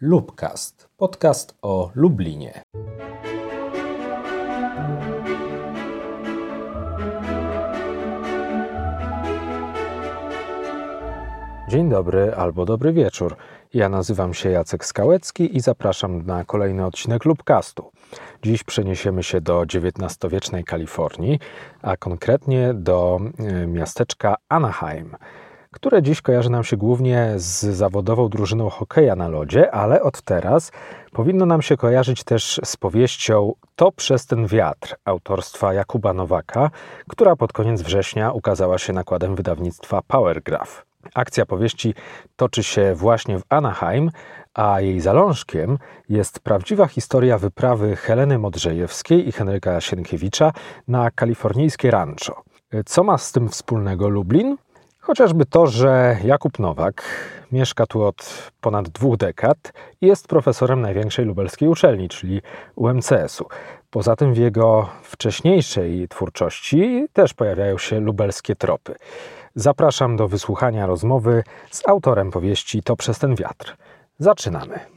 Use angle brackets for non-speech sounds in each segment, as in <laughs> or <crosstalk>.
Lubcast, podcast o Lublinie. Dzień dobry albo dobry wieczór. Ja nazywam się Jacek Skałecki i zapraszam na kolejny odcinek Lubcastu. Dziś przeniesiemy się do XIX-wiecznej Kalifornii, a konkretnie do e, miasteczka Anaheim które dziś kojarzy nam się głównie z zawodową drużyną hokeja na lodzie, ale od teraz powinno nam się kojarzyć też z powieścią To przez ten wiatr autorstwa Jakuba Nowaka, która pod koniec września ukazała się nakładem wydawnictwa Powergraph. Akcja powieści toczy się właśnie w Anaheim, a jej zalążkiem jest prawdziwa historia wyprawy Heleny Modrzejewskiej i Henryka Sienkiewicza na kalifornijskie rancho. Co ma z tym wspólnego Lublin? Chociażby to, że Jakub Nowak mieszka tu od ponad dwóch dekad i jest profesorem największej lubelskiej uczelni, czyli UMCS-u. Poza tym w jego wcześniejszej twórczości też pojawiają się lubelskie tropy. Zapraszam do wysłuchania rozmowy z autorem powieści To przez ten wiatr. Zaczynamy.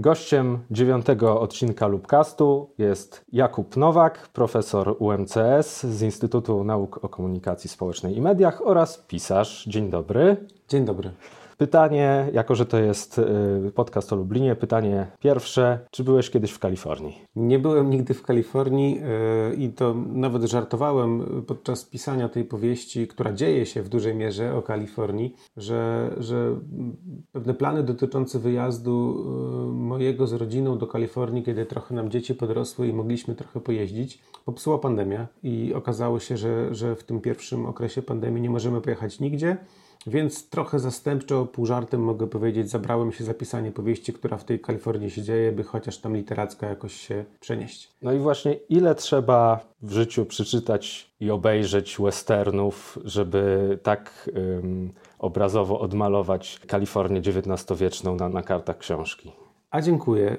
Gościem dziewiątego odcinka Lubcastu jest Jakub Nowak, profesor UMCS z Instytutu Nauk o Komunikacji Społecznej i Mediach oraz pisarz. Dzień dobry. Dzień dobry. Pytanie, jako że to jest y, podcast o Lublinie, pytanie pierwsze. Czy byłeś kiedyś w Kalifornii? Nie byłem nigdy w Kalifornii y, i to nawet żartowałem podczas pisania tej powieści, która dzieje się w dużej mierze o Kalifornii, że, że pewne plany dotyczące wyjazdu y, mojego z rodziną do Kalifornii, kiedy trochę nam dzieci podrosły i mogliśmy trochę pojeździć, popsuła pandemia i okazało się, że, że w tym pierwszym okresie pandemii nie możemy pojechać nigdzie. Więc trochę zastępczo, pół żartem mogę powiedzieć, zabrałem się za pisanie powieści, która w tej Kalifornii się dzieje, by chociaż tam literacka jakoś się przenieść. No i właśnie ile trzeba w życiu przeczytać i obejrzeć westernów, żeby tak um, obrazowo odmalować Kalifornię XIX-wieczną na, na kartach książki? A dziękuję.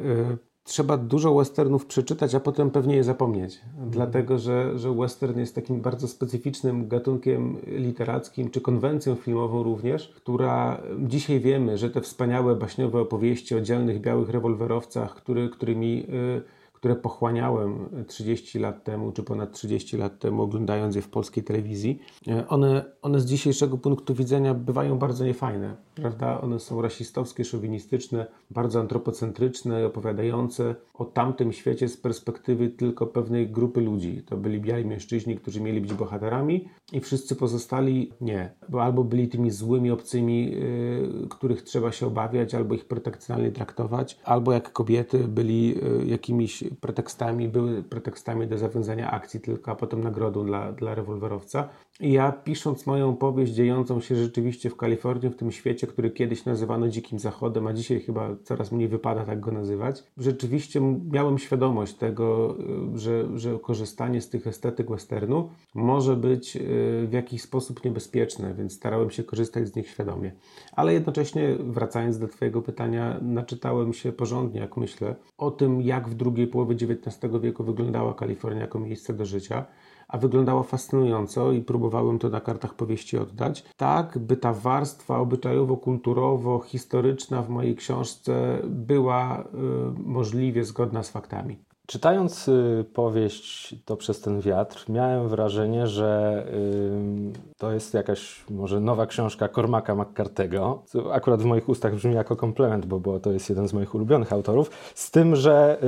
Trzeba dużo westernów przeczytać, a potem pewnie je zapomnieć. Mhm. Dlatego, że, że western jest takim bardzo specyficznym gatunkiem literackim, czy konwencją filmową również, która dzisiaj wiemy, że te wspaniałe baśniowe opowieści o dzielnych białych rewolwerowcach, który, którymi y, które pochłaniałem 30 lat temu, czy ponad 30 lat temu, oglądając je w polskiej telewizji, e, one, one z dzisiejszego punktu widzenia bywają bardzo niefajne, prawda? One są rasistowskie, szowinistyczne, bardzo antropocentryczne, opowiadające o tamtym świecie z perspektywy tylko pewnej grupy ludzi. To byli biali mężczyźni, którzy mieli być bohaterami i wszyscy pozostali nie, bo albo byli tymi złymi obcymi, yy, których trzeba się obawiać, albo ich protekcjonalnie traktować, albo jak kobiety byli yy, jakimiś pretekstami, były pretekstami do zawiązania akcji tylko, a potem nagrodą dla, dla rewolwerowca. I ja pisząc moją powieść dziejącą się rzeczywiście w Kalifornii, w tym świecie, który kiedyś nazywano Dzikim Zachodem, a dzisiaj chyba coraz mniej wypada tak go nazywać, rzeczywiście miałem świadomość tego, y, że, że korzystanie z tych estetyk westernu może być y, w jakiś sposób niebezpieczne, więc starałem się korzystać z nich świadomie. Ale jednocześnie, wracając do Twojego pytania, naczytałem się porządnie, jak myślę, o tym, jak w drugiej połowie XIX wieku wyglądała Kalifornia jako miejsce do życia a wyglądało fascynująco i próbowałem to na kartach powieści oddać, tak by ta warstwa obyczajowo-kulturowo-historyczna w mojej książce była y, możliwie zgodna z faktami. Czytając y, powieść To przez ten wiatr, miałem wrażenie, że y, to jest jakaś może nowa książka Cormaca McCartego. Co akurat w moich ustach brzmi jako komplement, bo, bo to jest jeden z moich ulubionych autorów. Z tym, że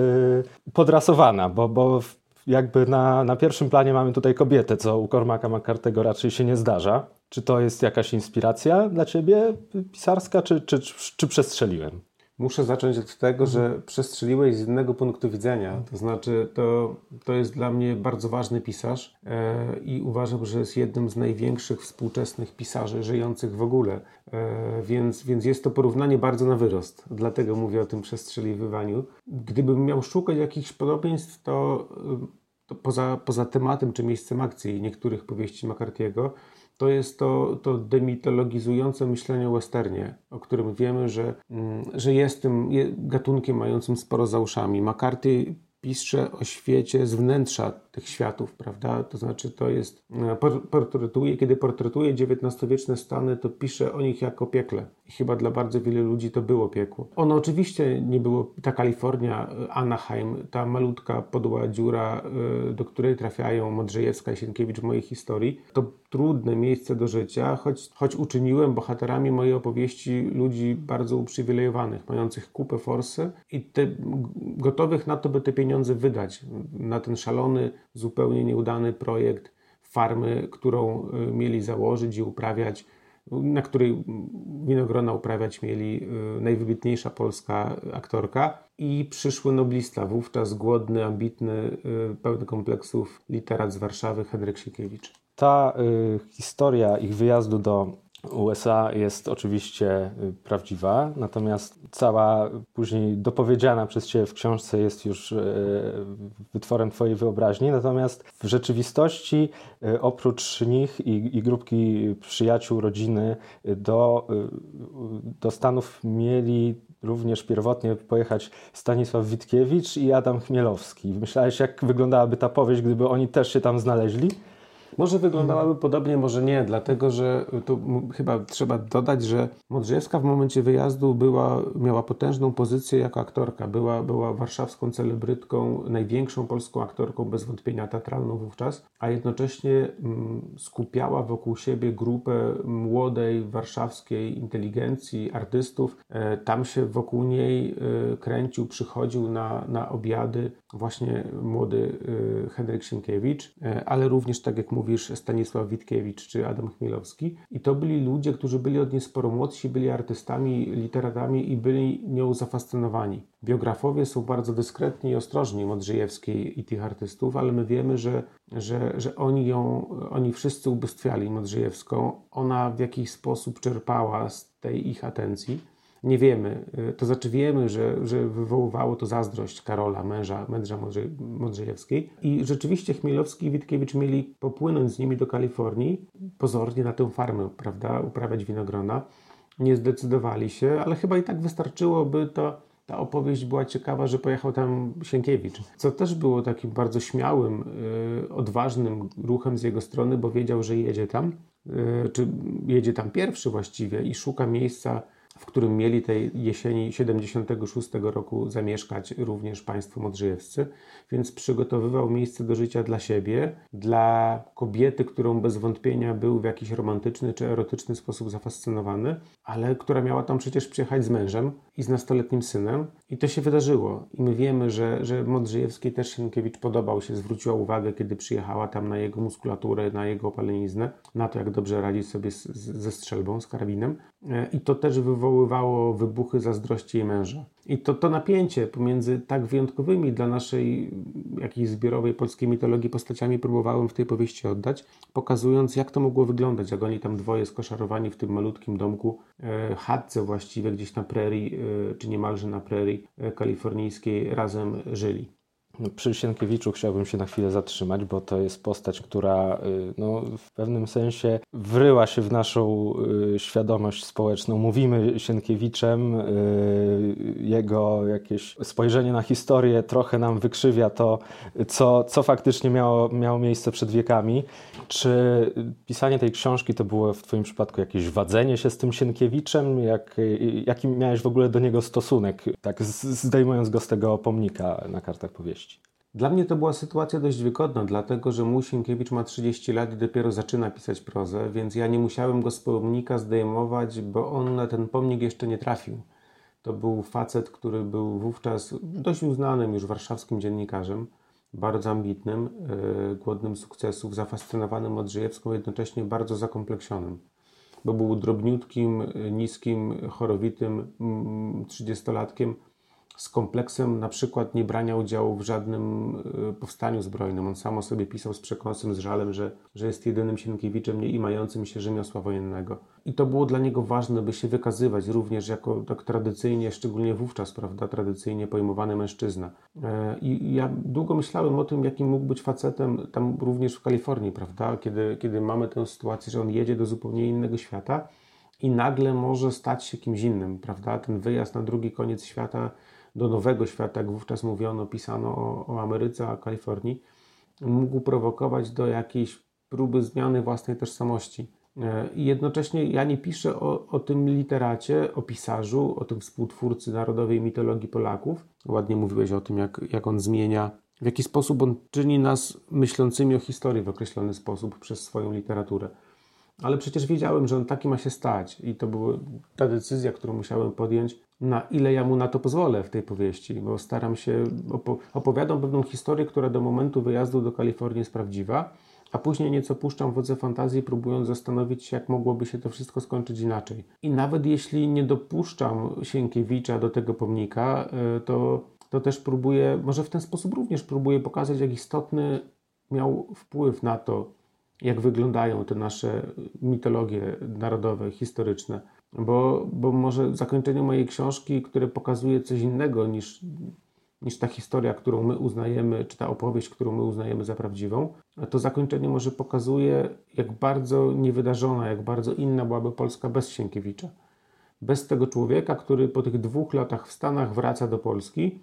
y, podrasowana, bo, bo jakby na, na pierwszym planie mamy tutaj kobietę, co u Cormaca McCartego raczej się nie zdarza. Czy to jest jakaś inspiracja dla ciebie pisarska, czy, czy, czy przestrzeliłem? Muszę zacząć od tego, że przestrzeliłeś z innego punktu widzenia. To znaczy, to, to jest dla mnie bardzo ważny pisarz e, i uważam, że jest jednym z największych współczesnych pisarzy żyjących w ogóle. E, więc, więc jest to porównanie bardzo na wyrost. Dlatego mówię o tym przestrzeliwywaniu. Gdybym miał szukać jakichś podobieństw, to, to poza, poza tematem czy miejscem akcji niektórych powieści McCarthy'ego, to jest to, to demitologizujące myślenie o westernie, o którym wiemy, że, mm, że jest tym gatunkiem mającym sporo za uszami. McCarthy pisze o świecie z wnętrza tych światów, prawda? To znaczy to jest, e, portretuje, kiedy portretuje XIX-wieczne Stany, to pisze o nich jako piekle. I chyba dla bardzo wielu ludzi to było piekło. Ono oczywiście nie było, ta Kalifornia, e, Anaheim, ta malutka podła dziura, e, do której trafiają Modrzejewska i Sienkiewicz w mojej historii, to trudne miejsce do życia, choć, choć uczyniłem bohaterami mojej opowieści ludzi bardzo uprzywilejowanych, mających kupę forsy i te, gotowych na to, by te pieniądze wydać na ten szalony, zupełnie nieudany projekt farmy, którą y, mieli założyć i uprawiać, na której winogrona uprawiać mieli y, najwybitniejsza polska aktorka i przyszły noblista, wówczas głodny, ambitny, y, pełny kompleksów literat z Warszawy Henryk Sienkiewicz. Ta y, historia ich wyjazdu do USA jest oczywiście y, prawdziwa, natomiast cała później dopowiedziana przez Ciebie w książce jest już y, wytworem Twojej wyobraźni. Natomiast w rzeczywistości y, oprócz nich i, i grupki przyjaciół, rodziny do, do Stanów mieli również pierwotnie pojechać Stanisław Witkiewicz i Adam Chmielowski. Myślałeś, jak wyglądałaby ta powieść, gdyby oni też się tam znaleźli? Może wyglądałaby podobnie, może nie, dlatego że tu chyba trzeba dodać, że Modrzejewska w momencie wyjazdu była, miała potężną pozycję jako aktorka. Była, była warszawską celebrytką, największą polską aktorką, bez wątpienia teatralną wówczas, a jednocześnie skupiała wokół siebie grupę młodej warszawskiej inteligencji, artystów. E, tam się wokół niej e, kręcił, przychodził na, na obiady właśnie młody e, Henryk Sienkiewicz, ale również, tak jak mówię, mówisz Stanisław Witkiewicz czy Adam Chmielowski. I to byli ludzie, którzy byli od niej sporo młodsi, byli artystami, literatami i byli nią zafascynowani. Biografowie są bardzo dyskretni i ostrożni Modrzejewskiej i tych artystów, ale my wiemy, że, że, że oni ją, oni wszyscy ubóstwiali Modrzejewską. Ona w jakiś sposób czerpała z tej ich atencji nie wiemy. Y, to znaczy wiemy, że, że wywoływało to zazdrość Karola, męża, męża Modrzejewskiej. I rzeczywiście Chmielowski i Witkiewicz mieli popłynąć z nimi do Kalifornii, pozornie na tę farmę, prawda, uprawiać winogrona. Nie zdecydowali się, ale chyba i tak wystarczyłoby to, ta opowieść była ciekawa, że pojechał tam Sienkiewicz, co też było takim bardzo śmiałym, yy, odważnym ruchem z jego strony, bo wiedział, że jedzie tam, yy, czy jedzie tam pierwszy właściwie i szuka miejsca w którym mieli tej jesieni 76 roku zamieszkać również państwo modrzejewscy, więc przygotowywał miejsce do życia dla siebie, dla kobiety, którą bez wątpienia był w jakiś romantyczny czy erotyczny sposób zafascynowany, ale która miała tam przecież przyjechać z mężem i z nastoletnim synem i to się wydarzyło. I my wiemy, że, że Modrzejewskiej też Sienkiewicz podobał się, zwróciła uwagę, kiedy przyjechała tam na jego muskulaturę, na jego opaleniznę, na to, jak dobrze radzi sobie z, z, ze strzelbą, z karabinem. E, I to też wywoływało wybuchy zazdrości jej męża. I to, to napięcie pomiędzy tak wyjątkowymi dla naszej jakiejś zbiorowej polskiej mitologii postaciami próbowałem w tej powieści oddać, pokazując, jak to mogło wyglądać, jak oni tam dwoje skoszarowani w tym malutkim domku, e, chatce właściwie gdzieś na prerii, e, czy niemalże na prerii e, kalifornijskiej razem żyli. Przy Sienkiewiczu chciałbym się na chwilę zatrzymać, bo to jest postać, która y, no, w pewnym sensie wryła się w naszą y, świadomość społeczną. Mówimy Sienkiewiczem, y, jego jakieś spojrzenie na historię trochę nam wykrzywia to, co, co faktycznie miało, miało miejsce przed wiekami. Czy pisanie tej książki to było w Twoim przypadku jakieś wadzenie się z tym Sienkiewiczem? Jak, jaki miałeś w ogóle do niego stosunek, tak zdejmując go z tego pomnika na kartach powieści? Dla mnie to była sytuacja dość wygodna, dlatego że mój Sienkiewicz ma 30 lat i dopiero zaczyna pisać prozę, więc ja nie musiałem go z pomnika zdejmować, bo on na ten pomnik jeszcze nie trafił. To był facet, który był wówczas dość uznanym już warszawskim dziennikarzem, bardzo ambitnym, yy, głodnym sukcesów, zafascynowanym Odrzejewską, jednocześnie bardzo zakompleksionym. Bo był drobniutkim, niskim, chorowitym trzydziestolatkiem, z kompleksem na przykład nie brania udziału w żadnym e, powstaniu zbrojnym. On sam o sobie pisał z przekąsem, z żalem, że, że jest jedynym Sienkiewiczem nie imającym się rzemiosła wojennego. I to było dla niego ważne, by się wykazywać również jako tak tradycyjnie, szczególnie wówczas, prawda, tradycyjnie pojmowany mężczyzna. E, I ja długo myślałem o tym, jakim mógł być facetem tam również w Kalifornii, prawda, kiedy, kiedy mamy tę sytuację, że on jedzie do zupełnie innego świata i nagle może stać się kimś innym, prawda? Ten wyjazd na drugi koniec świata do nowego świata, jak wówczas mówiono, pisano o, o Ameryce, o Kalifornii, mógł prowokować do jakiejś próby zmiany własnej tożsamości. E, I jednocześnie ja nie piszę o, o tym literacie, o pisarzu, o tym współtwórcy narodowej mitologii Polaków. Ładnie mówiłeś o tym, jak, jak on zmienia, w jaki sposób on czyni nas myślącymi o historii w określony sposób przez swoją literaturę. Ale przecież wiedziałem, że on taki ma się stać, i to była ta decyzja, którą musiałem podjąć, na ile ja mu na to pozwolę w tej powieści, bo staram się, opo opowiadam pewną historię, która do momentu wyjazdu do Kalifornii jest prawdziwa a później nieco puszczam wodze fantazji, próbując zastanowić się, jak mogłoby się to wszystko skończyć inaczej. I nawet jeśli nie dopuszczam Sienkiewicza do tego pomnika, e, to, to też próbuję, może w ten sposób również próbuję pokazać, jak istotny miał wpływ na to, jak wyglądają te nasze mitologie narodowe, historyczne. Bo, bo może zakończenie mojej książki, które pokazuje coś innego niż niż ta historia, którą my uznajemy, czy ta opowieść, którą my uznajemy za prawdziwą, to zakończenie może pokazuje, jak bardzo niewydarzona, jak bardzo inna byłaby Polska bez Sienkiewicza. Bez tego człowieka, który po tych dwóch latach w Stanach wraca do Polski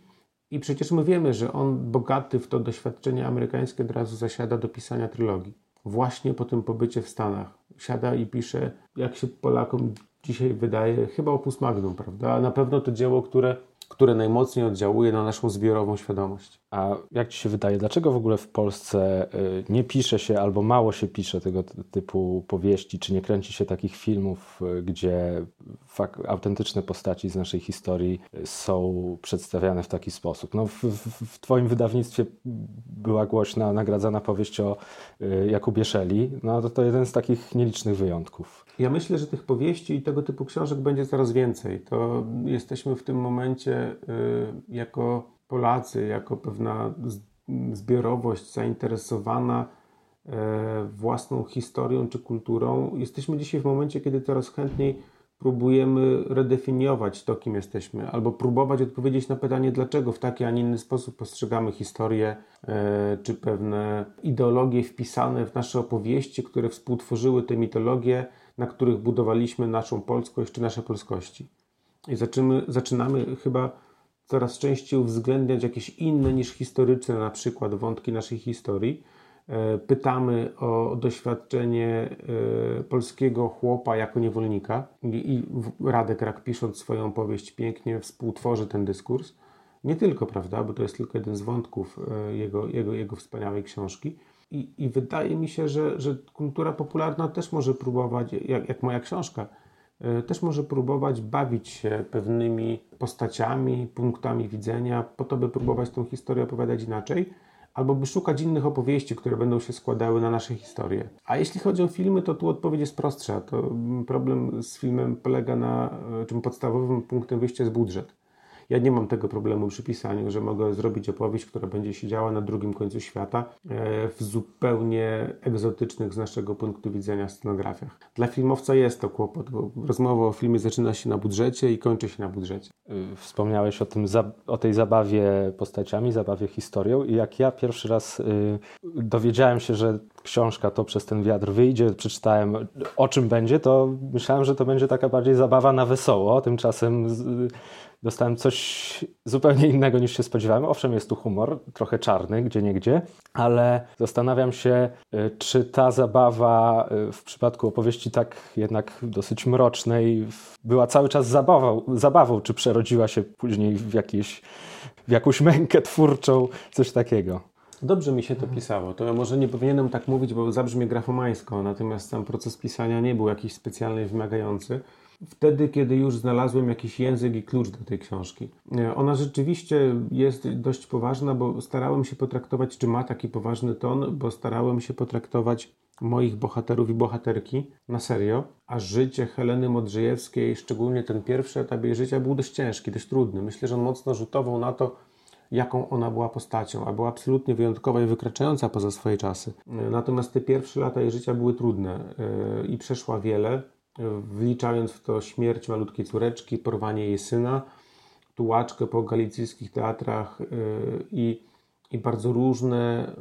i przecież my wiemy, że on bogaty w to doświadczenie amerykańskie od razu zasiada do pisania trylogii. Właśnie po tym pobycie w Stanach. Siada i pisze, jak się Polakom dzisiaj wydaje, chyba opus magnum, prawda? A na pewno to dzieło, które które najmocniej oddziałuje na naszą zbiorową świadomość. A jak Ci się wydaje, dlaczego w ogóle w Polsce y, nie pisze się albo mało się pisze tego typu powieści, czy nie kręci się takich filmów, y, gdzie autentyczne postaci z naszej historii y, są przedstawiane w taki sposób? No, w, w, w Twoim wydawnictwie była głośna, nagradzana powieść o Jakubie Szeli. No to, to jeden z takich nielicznych wyjątków. Ja myślę, że tych powieści i tego typu książek będzie coraz więcej. To jesteśmy w tym momencie y, jako Polacy, jako pewna zbiorowość zainteresowana y, własną historią czy kulturą. Jesteśmy dzisiaj w momencie, kiedy coraz chętniej próbujemy redefiniować to, kim jesteśmy, albo próbować odpowiedzieć na pytanie, dlaczego w taki, a nie inny sposób postrzegamy historię, y, czy pewne ideologie wpisane w nasze opowieści, które współtworzyły te mitologie na których budowaliśmy naszą polskość czy nasze polskości. I zaczynamy, zaczynamy chyba coraz częściej uwzględniać jakieś inne niż historyczne, na przykład wątki naszej historii. E, pytamy o doświadczenie e, polskiego chłopa jako niewolnika i Radek Rak pisząc swoją powieść pięknie współtworzy ten dyskurs. Nie tylko, prawda, bo to jest tylko jeden z wątków e, jego, jego, jego wspaniałej książki i, I, wydaje mi się, że, że kultura popularna też może próbować, jak, jak moja książka, też może próbować bawić się pewnymi postaciami, punktami widzenia, po to, by próbować tę historię opowiadać inaczej, albo by szukać innych opowieści, które będą się składały na nasze historie. A jeśli chodzi o filmy, to tu odpowiedź jest prostsza. To mm, problem z filmem polega na, y, czym podstawowym punktem wyjścia jest budżet. Ja nie mam tego problemu przy pisaniu, że mogę zrobić opowieść, która będzie się działa na drugim końcu świata e, w zupełnie egzotycznych z naszego punktu widzenia scenografiach. Dla filmowca jest to kłopot, bo rozmowa o filmie zaczyna się na budżecie i kończy się na budżecie. Y, wspomniałeś o, tym, o tej zabawie postaciami, zabawie historią i jak ja pierwszy raz y, dowiedziałem się, że książka to przez ten wiatr wyjdzie, przeczytałem o czym będzie, to myślałem, że to będzie taka bardziej zabawa na wesoło. Tymczasem dostałem coś zupełnie innego niż się spodziewałem. Owszem, jest tu humor, trochę czarny, gdzie niegdzie, ale zastanawiam się, y, czy ta zabawa y, w przypadku opowieści tak jednak dosyć mrocznej była cały czas zabawą, zabawą czy przerodziła się później w, jakieś, w jakąś mękę twórczą, coś takiego. Dobrze mi się to pisało. To może nie powinienem tak mówić, bo zabrzmie grafomańsko, natomiast sam proces pisania nie był jakiś specjalnie wymagający wtedy, kiedy już znalazłem jakiś język i klucz do tej książki. E, ona rzeczywiście jest dość poważna, bo starałem się potraktować, czy ma taki poważny ton, bo starałem się potraktować moich bohaterów i bohaterki na serio, a życie Heleny Modrzejewskiej, szczególnie ten pierwszy etap jej życia, był dość ciężki, dość trudny. Myślę, że on mocno rzutował na to, jaką ona była postacią, a była absolutnie wyjątkowa i wykraczająca poza swoje czasy. E, natomiast te pierwsze lata jej życia były trudne e, i przeszła wiele wliczając w to śmierć malutkiej córeczki, porwanie jej syna, tułaczkę po galicyjskich teatrach y, i i bardzo różne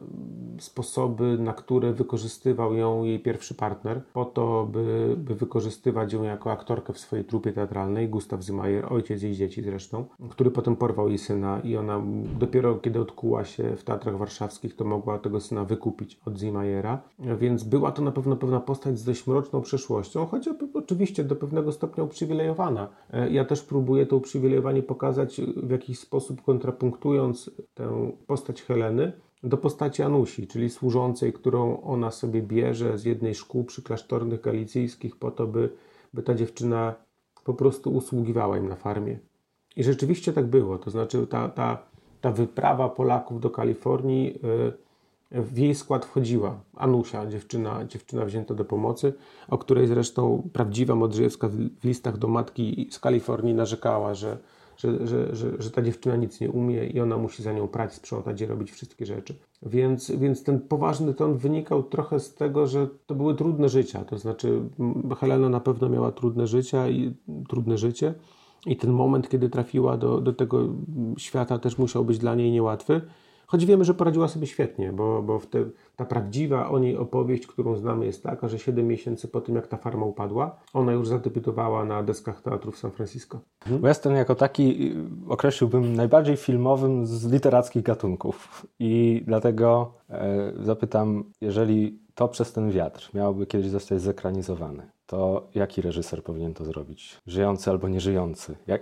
sposoby, na które wykorzystywał ją jej pierwszy partner, po to, by, by wykorzystywać ją jako aktorkę w swojej trupie teatralnej, Gustav Zimmer, ojciec jej dzieci zresztą, który potem porwał jej syna i ona dopiero kiedy odkuła się w teatrach warszawskich, to mogła tego syna wykupić od Zimmera, więc była to na pewno pewna postać z dość mroczną przeszłością, choć oczywiście do pewnego stopnia uprzywilejowana. E, ja też próbuję to uprzywilejowanie pokazać w jakiś sposób kontrapunktując tę postać Heleny do postaci Anusi, czyli służącej, którą ona sobie bierze z jednej szkół przyklasztornych galicyjskich po to, by, by ta dziewczyna po prostu usługiwała im na farmie. I rzeczywiście tak było. To znaczy ta, ta, ta wyprawa Polaków do Kalifornii y, w jej skład wchodziła Anusia, dziewczyna, dziewczyna wzięta do pomocy, o której zresztą prawdziwa Modrzejewska w listach do matki z Kalifornii narzekała, że, że, że, że, że ta dziewczyna nic nie umie i ona musi za nią prać, sprzątać i robić wszystkie rzeczy. Więc, więc ten poważny ton wynikał trochę z tego, że to były trudne życia. To znaczy, Helena na pewno miała trudne życia i trudne życie. I ten moment, kiedy trafiła do, do tego świata, też musiał być dla niej niełatwy. Choć wiemy, że poradziła sobie świetnie, bo, bo te, ta prawdziwa o niej opowieść, którą znamy, jest taka, że 7 miesięcy po tym, jak ta farma upadła, ona już zadebiutowała na deskach teatru w San Francisco. Western jako taki y, określiłbym najbardziej filmowym z literackich gatunków. I dlatego e, zapytam, jeżeli to przez ten wiatr miałoby kiedyś zostać zekranizowane, to jaki reżyser powinien to zrobić? Żyjący albo nieżyjący? Jak,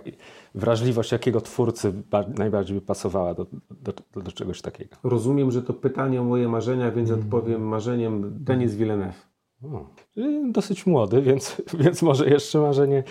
wrażliwość jakiego twórcy najbardziej by pasowała do, do, do, do, czegoś takiego? Rozumiem, że to pytanie o moje marzenia, więc mm. odpowiem marzeniem Denis Villeneuve. O, dosyć młody, więc, <laughs> więc może jeszcze marzenie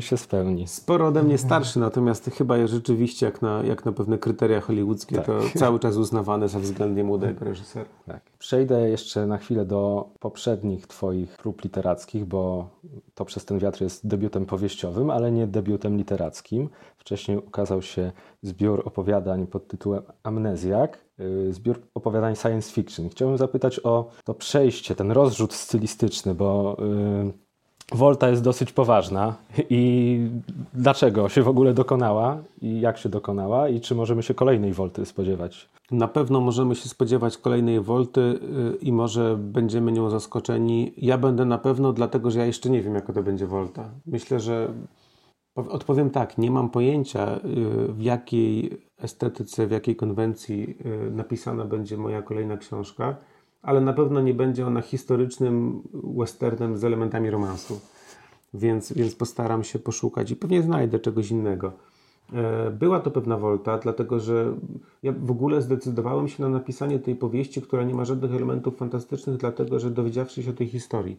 się spełni. Sporo ode mnie starszy, natomiast chyba rzeczywiście jak na, jak na pewne kryteria hollywoodzkie, tak. to cały czas uznawane za względnie młodego reżysera. Tak. Przejdę jeszcze na chwilę do poprzednich Twoich prób literackich, bo to przez ten wiatr jest debiutem powieściowym, ale nie debiutem literackim. Wcześniej ukazał się zbiór opowiadań pod tytułem Amnezjak, y, zbiór opowiadań science fiction. Chciałbym zapytać o to przejście, ten rozrzut stylistyczny, bo Volta jest dosyć poważna i dlaczego się w ogóle dokonała i jak się dokonała i czy możemy się kolejnej Volty spodziewać? Na pewno możemy się spodziewać kolejnej Volty y, i może będziemy nią zaskoczeni. Ja będę na pewno, dlatego że ja jeszcze nie wiem, jaka to będzie Volta. Myślę, że odpowiem tak, nie mam pojęcia y, w jakiej estetyce, w jakiej konwencji y, napisana będzie moja kolejna książka ale na pewno nie będzie ona historycznym westernem z elementami romansu. Więc, więc postaram się poszukać i pewnie znajdę czegoś innego. E, była to pewna wolta, dlatego że ja w ogóle zdecydowałem się na napisanie tej powieści, która nie ma żadnych elementów fantastycznych, dlatego że dowiedziawszy się o tej historii,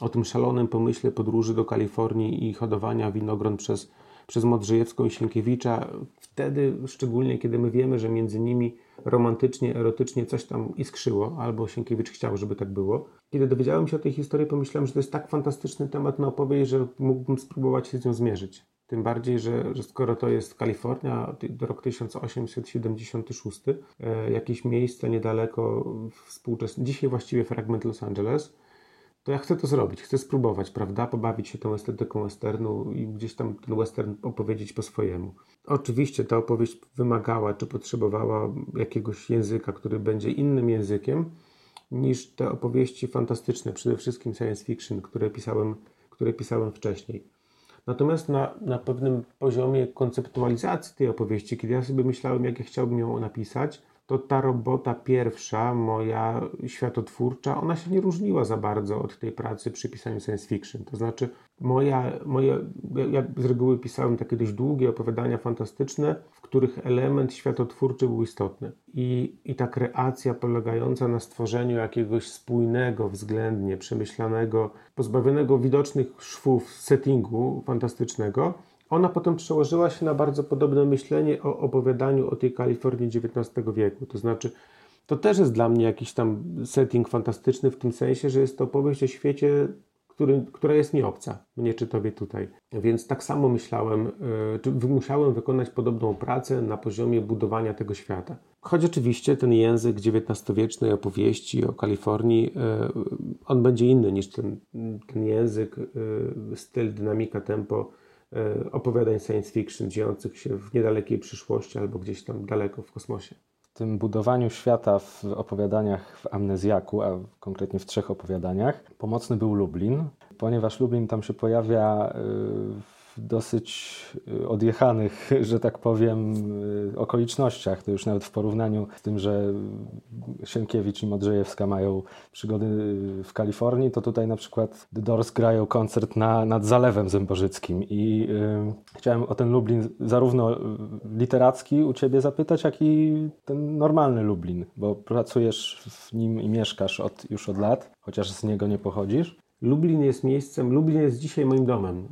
o tym szalonym pomyśle podróży do Kalifornii i hodowania winogron przez, przez Modrzejewską i Sienkiewicza, wtedy szczególnie, kiedy my wiemy, że między nimi romantycznie, erotycznie coś tam iskrzyło, albo Sienkiewicz chciał, żeby tak było. Kiedy dowiedziałem się o tej historii, pomyślałem, że to jest tak fantastyczny temat na opowieść, że mógłbym spróbować się z nią zmierzyć. Tym bardziej, że, że skoro to jest Kalifornia, rok 1876, e, jakieś miejsce niedaleko współczesne, dzisiaj właściwie fragment Los Angeles, to ja chcę to zrobić, chcę spróbować, prawda, pobawić się tą estetyką westernu i gdzieś tam ten western opowiedzieć po swojemu. Oczywiście ta opowieść wymagała czy potrzebowała jakiegoś języka, który będzie innym językiem niż te opowieści fantastyczne, przede wszystkim science fiction, które pisałem, które pisałem wcześniej. Natomiast na, na pewnym poziomie konceptualizacji tej opowieści, kiedy ja sobie myślałem, jak ja chciałbym ją napisać, to ta robota pierwsza, moja światotwórcza, ona się nie różniła za bardzo od tej pracy przy pisaniu science fiction. To znaczy, moja, moje, ja z reguły pisałem takie dość długie opowiadania fantastyczne, w których element światotwórczy był istotny. I, i ta kreacja polegająca na stworzeniu jakiegoś spójnego, względnie przemyślanego, pozbawionego widocznych szwów settingu fantastycznego, ona potem przełożyła się na bardzo podobne myślenie o opowiadaniu o tej Kalifornii XIX wieku. To znaczy, to też jest dla mnie jakiś tam setting fantastyczny w tym sensie, że jest to opowieść o świecie, który, która jest nieobca mnie czy tobie tutaj. Więc tak samo myślałem, e, czy musiałem wykonać podobną pracę na poziomie budowania tego świata. Choć oczywiście ten język XIX-wiecznej opowieści o Kalifornii, e, on będzie inny niż ten, ten język, e, styl, dynamika, tempo opowiadań science fiction dziejących się w niedalekiej przyszłości albo gdzieś tam daleko w kosmosie. tym budowaniu świata w opowiadaniach w Amnezjaku, a konkretnie w trzech opowiadaniach, pomocny był Lublin, ponieważ Lublin tam się pojawia y, w dosyć y, odjechanych, <laughs> że tak powiem, y, okolicznościach. To już nawet w porównaniu z tym, że Sienkiewicz i Modrzejewska mają przygody w Kalifornii, to tutaj na przykład The Doors grają koncert na, nad Zalewem Zębożyckim i y, chciałem o ten Lublin zarówno literacki u Ciebie zapytać, jak i ten normalny Lublin, bo pracujesz w nim i mieszkasz od, już od lat, chociaż z niego nie pochodzisz. Lublin jest miejscem, Lublin jest dzisiaj moim domem.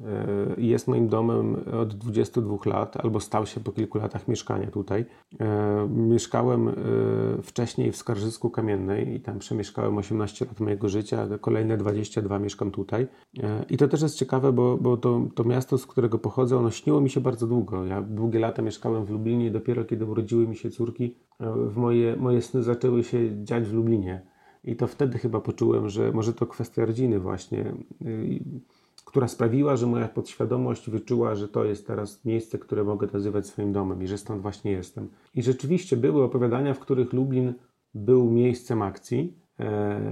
E, jest moim domem od 22 lat, albo stał się po kilku latach mieszkania tutaj. E, mieszkałem e, wcześniej w Skarżysku Kamiennej i tam przemieszkałem 18 lat mojego życia, kolejne 22 mieszkam tutaj. I to też jest ciekawe, bo, bo to, to miasto, z którego pochodzę, ono śniło mi się bardzo długo. Ja długie lata mieszkałem w Lublinie i dopiero kiedy urodziły mi się córki, moje, moje sny zaczęły się dziać w Lublinie. I to wtedy chyba poczułem, że może to kwestia rodziny właśnie, yy, która sprawiła, że moja podświadomość wyczuła, że to jest teraz miejsce, które mogę nazywać swoim domem i że stąd właśnie jestem. I rzeczywiście były opowiadania, w których Lublin był miejscem akcji,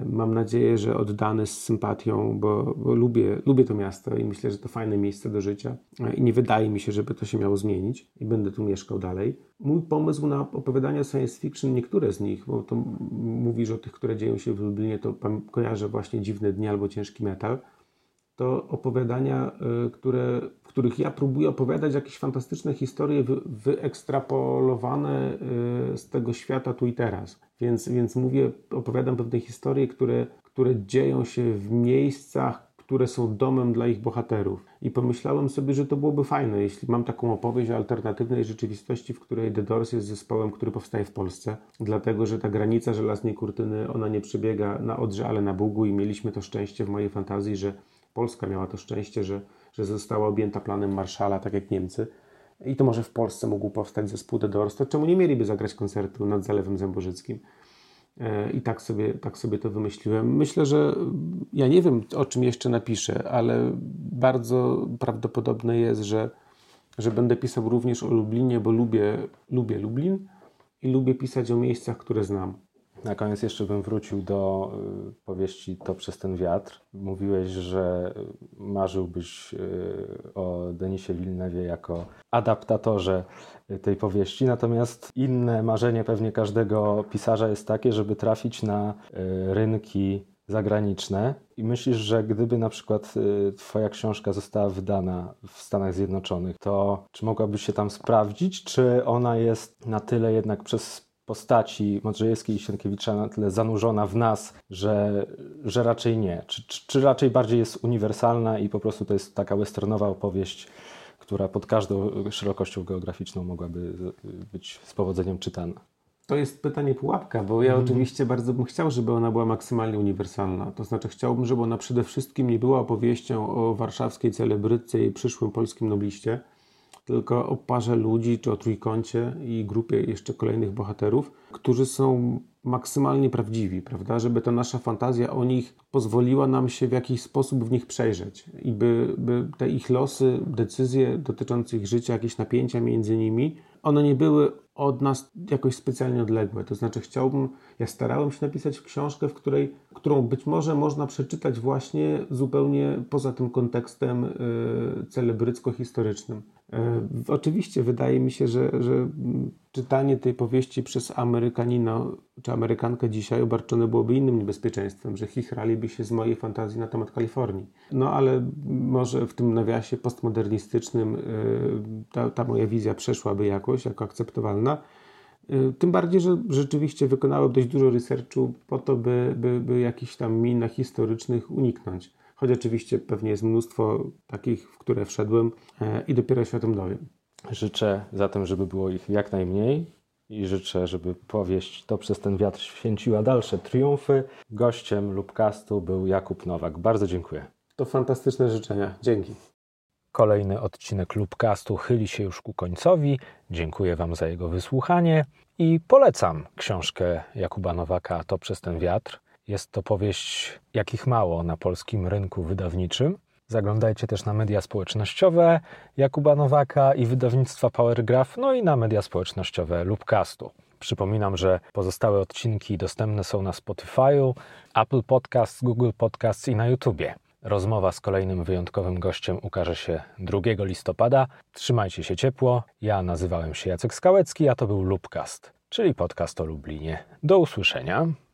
mam nadzieję, że oddany z sympatią, bo, bo, lubię, lubię to miasto i myślę, że to fajne miejsce do życia. E, I nie wydaje mi się, żeby to się miało zmienić i będę tu mieszkał dalej. Mój pomysł na opowiadania science fiction, niektóre z nich, bo to mówisz o tych, które dzieją się w Lublinie, to kojarzę właśnie Dziwne Dni albo Ciężki Metal. To opowiadania, e, które, w których ja próbuję opowiadać jakieś fantastyczne historie wyekstrapolowane z tego świata tu i teraz więc, więc mówię, opowiadam pewne historie, które, które dzieją się w miejscach, które są domem dla ich bohaterów. I pomyślałem sobie, że to byłoby fajne, jeśli mam taką opowieść o alternatywnej rzeczywistości, w której The Doors jest zespołem, który powstaje w Polsce, dlatego że ta granica żelaznej kurtyny, ona nie przebiega na Odrze, ale na Bugu i mieliśmy to szczęście w mojej fantazji, że Polska miała to szczęście, że, że została objęta planem Marszala, tak jak Niemcy i to może w Polsce mógł powstać zespół The Doors, to czemu nie mieliby zagrać koncertu nad Zalewem Zębożyckim? E, I tak sobie, tak sobie to wymyśliłem. Myślę, że ja nie wiem, o czym jeszcze napiszę, ale bardzo prawdopodobne jest, że, że będę pisał również o Lublinie, bo lubię, lubię Lublin i lubię pisać o miejscach, które znam. Na koniec jeszcze bym wrócił do y, powieści To przez ten wiatr. Mówiłeś, że marzyłbyś y, o Denisie Wilnewie jako adaptatorze tej powieści, natomiast inne marzenie pewnie każdego pisarza jest takie, żeby trafić na y, rynki zagraniczne i myślisz, że gdyby na przykład Twoja książka została wydana w Stanach Zjednoczonych, to czy mogłabyś się tam sprawdzić, czy ona jest na tyle jednak przez postaci Modrzejewskiej i Sienkiewicza na tyle zanurzona w nas, że, że raczej nie? Czy, czy, czy, raczej bardziej jest uniwersalna i po prostu to jest taka westernowa opowieść, która pod każdą szerokością geograficzną mogłaby być z powodzeniem czytana? To jest pytanie pułapka, bo ja mm. oczywiście bardzo bym chciał, żeby ona była maksymalnie uniwersalna. To znaczy chciałbym, żeby ona przede wszystkim nie była opowieścią o warszawskiej celebryce i przyszłym polskim nobliście, tylko o parze ludzi, czy o trójkącie i grupie jeszcze kolejnych bohaterów, którzy są maksymalnie prawdziwi, prawda? Żeby ta nasza fantazja o nich pozwoliła nam się w jakiś sposób w nich przejrzeć i by, by te ich losy, decyzje dotyczące ich życia, jakieś napięcia między nimi, one nie były od nas jakoś specjalnie odległe. To znaczy, chciałbym, ja starałem się napisać książkę, w której, którą być może można przeczytać właśnie zupełnie poza tym kontekstem yy, celebrycko-historycznym. Yy, oczywiście wydaje mi się, że, że czytanie tej powieści przez Amerykanina czy Amerykankę dzisiaj obarczone byłoby innym niebezpieczeństwem, że chichraliby się z mojej fantazji na temat Kalifornii. No ale może w tym nawiasie postmodernistycznym y, ta, ta moja wizja przeszłaby jakoś, jako akceptowalna. Y, tym bardziej, że rzeczywiście wykonałem dość dużo researchu po to, by, by, by jakichś tam minach historycznych uniknąć. Choć oczywiście pewnie jest mnóstwo takich, w które wszedłem e, i dopiero się o tym dowiem. Życzę zatem, żeby było ich jak najmniej i życzę, żeby powieść To przez ten wiatr święciła dalsze triumfy. Gościem Lubcastu był Jakub Nowak. Bardzo dziękuję. To fantastyczne życzenia. Dzięki. Kolejny odcinek Lubcastu chyli się już ku końcowi. Dziękuję Wam za jego wysłuchanie i polecam książkę Jakuba Nowaka To przez ten wiatr. Jest to powieść jakich mało na polskim rynku wydawniczym. Zaglądajcie też na media społecznościowe Jakuba Nowaka i wydawnictwa Powergraph, no i na media społecznościowe Lubcastu. Przypominam, że pozostałe odcinki dostępne są na Spotify'u, Apple Podcasts, Google Podcasts i na YouTubie. Rozmowa z kolejnym wyjątkowym gościem ukaże się 2 listopada. Trzymajcie się ciepło. Ja nazywałem się Jacek Skałecki, a to był Lubcast, czyli podcast o Lublinie. Do usłyszenia.